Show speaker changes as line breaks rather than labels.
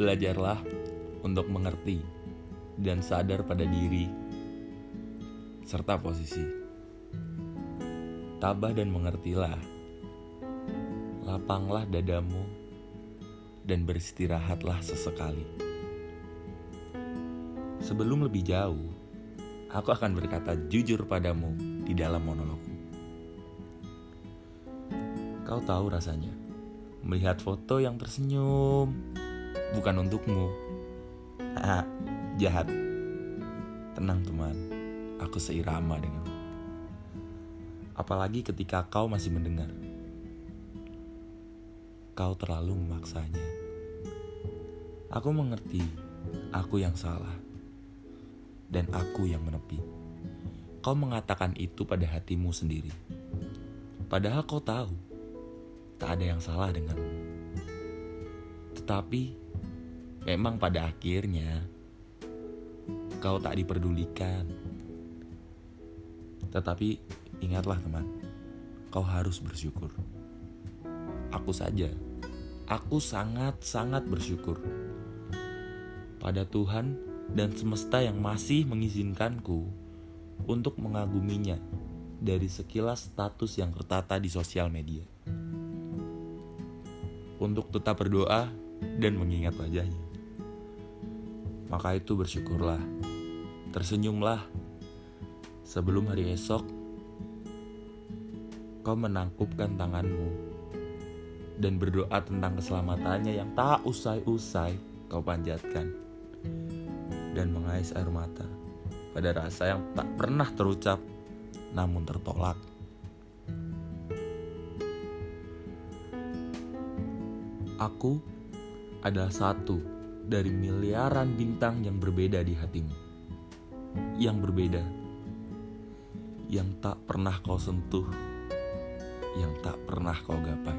Belajarlah untuk mengerti dan sadar pada diri serta posisi. Tabah dan mengertilah. Lapanglah dadamu dan beristirahatlah sesekali. Sebelum lebih jauh, aku akan berkata jujur padamu di dalam monologku. Kau tahu rasanya melihat foto yang tersenyum bukan untukmu. Ah, jahat. Tenang teman, aku seirama denganmu. Apalagi ketika kau masih mendengar. Kau terlalu memaksanya. Aku mengerti, aku yang salah. Dan aku yang menepi. Kau mengatakan itu pada hatimu sendiri. Padahal kau tahu, tak ada yang salah denganmu. Tetapi, memang pada akhirnya, kau tak diperdulikan. Tetapi, ingatlah teman, kau harus bersyukur. Aku saja, aku sangat-sangat bersyukur pada Tuhan dan semesta yang masih mengizinkanku untuk mengaguminya dari sekilas status yang tertata di sosial media. Untuk tetap berdoa dan mengingat wajahnya. Maka itu bersyukurlah, tersenyumlah. Sebelum hari esok, kau menangkupkan tanganmu dan berdoa tentang keselamatannya yang tak usai-usai kau panjatkan dan mengais air mata pada rasa yang tak pernah terucap namun tertolak. Aku adalah satu dari miliaran bintang yang berbeda di hatimu. Yang berbeda. Yang tak pernah kau sentuh. Yang tak pernah kau gapai.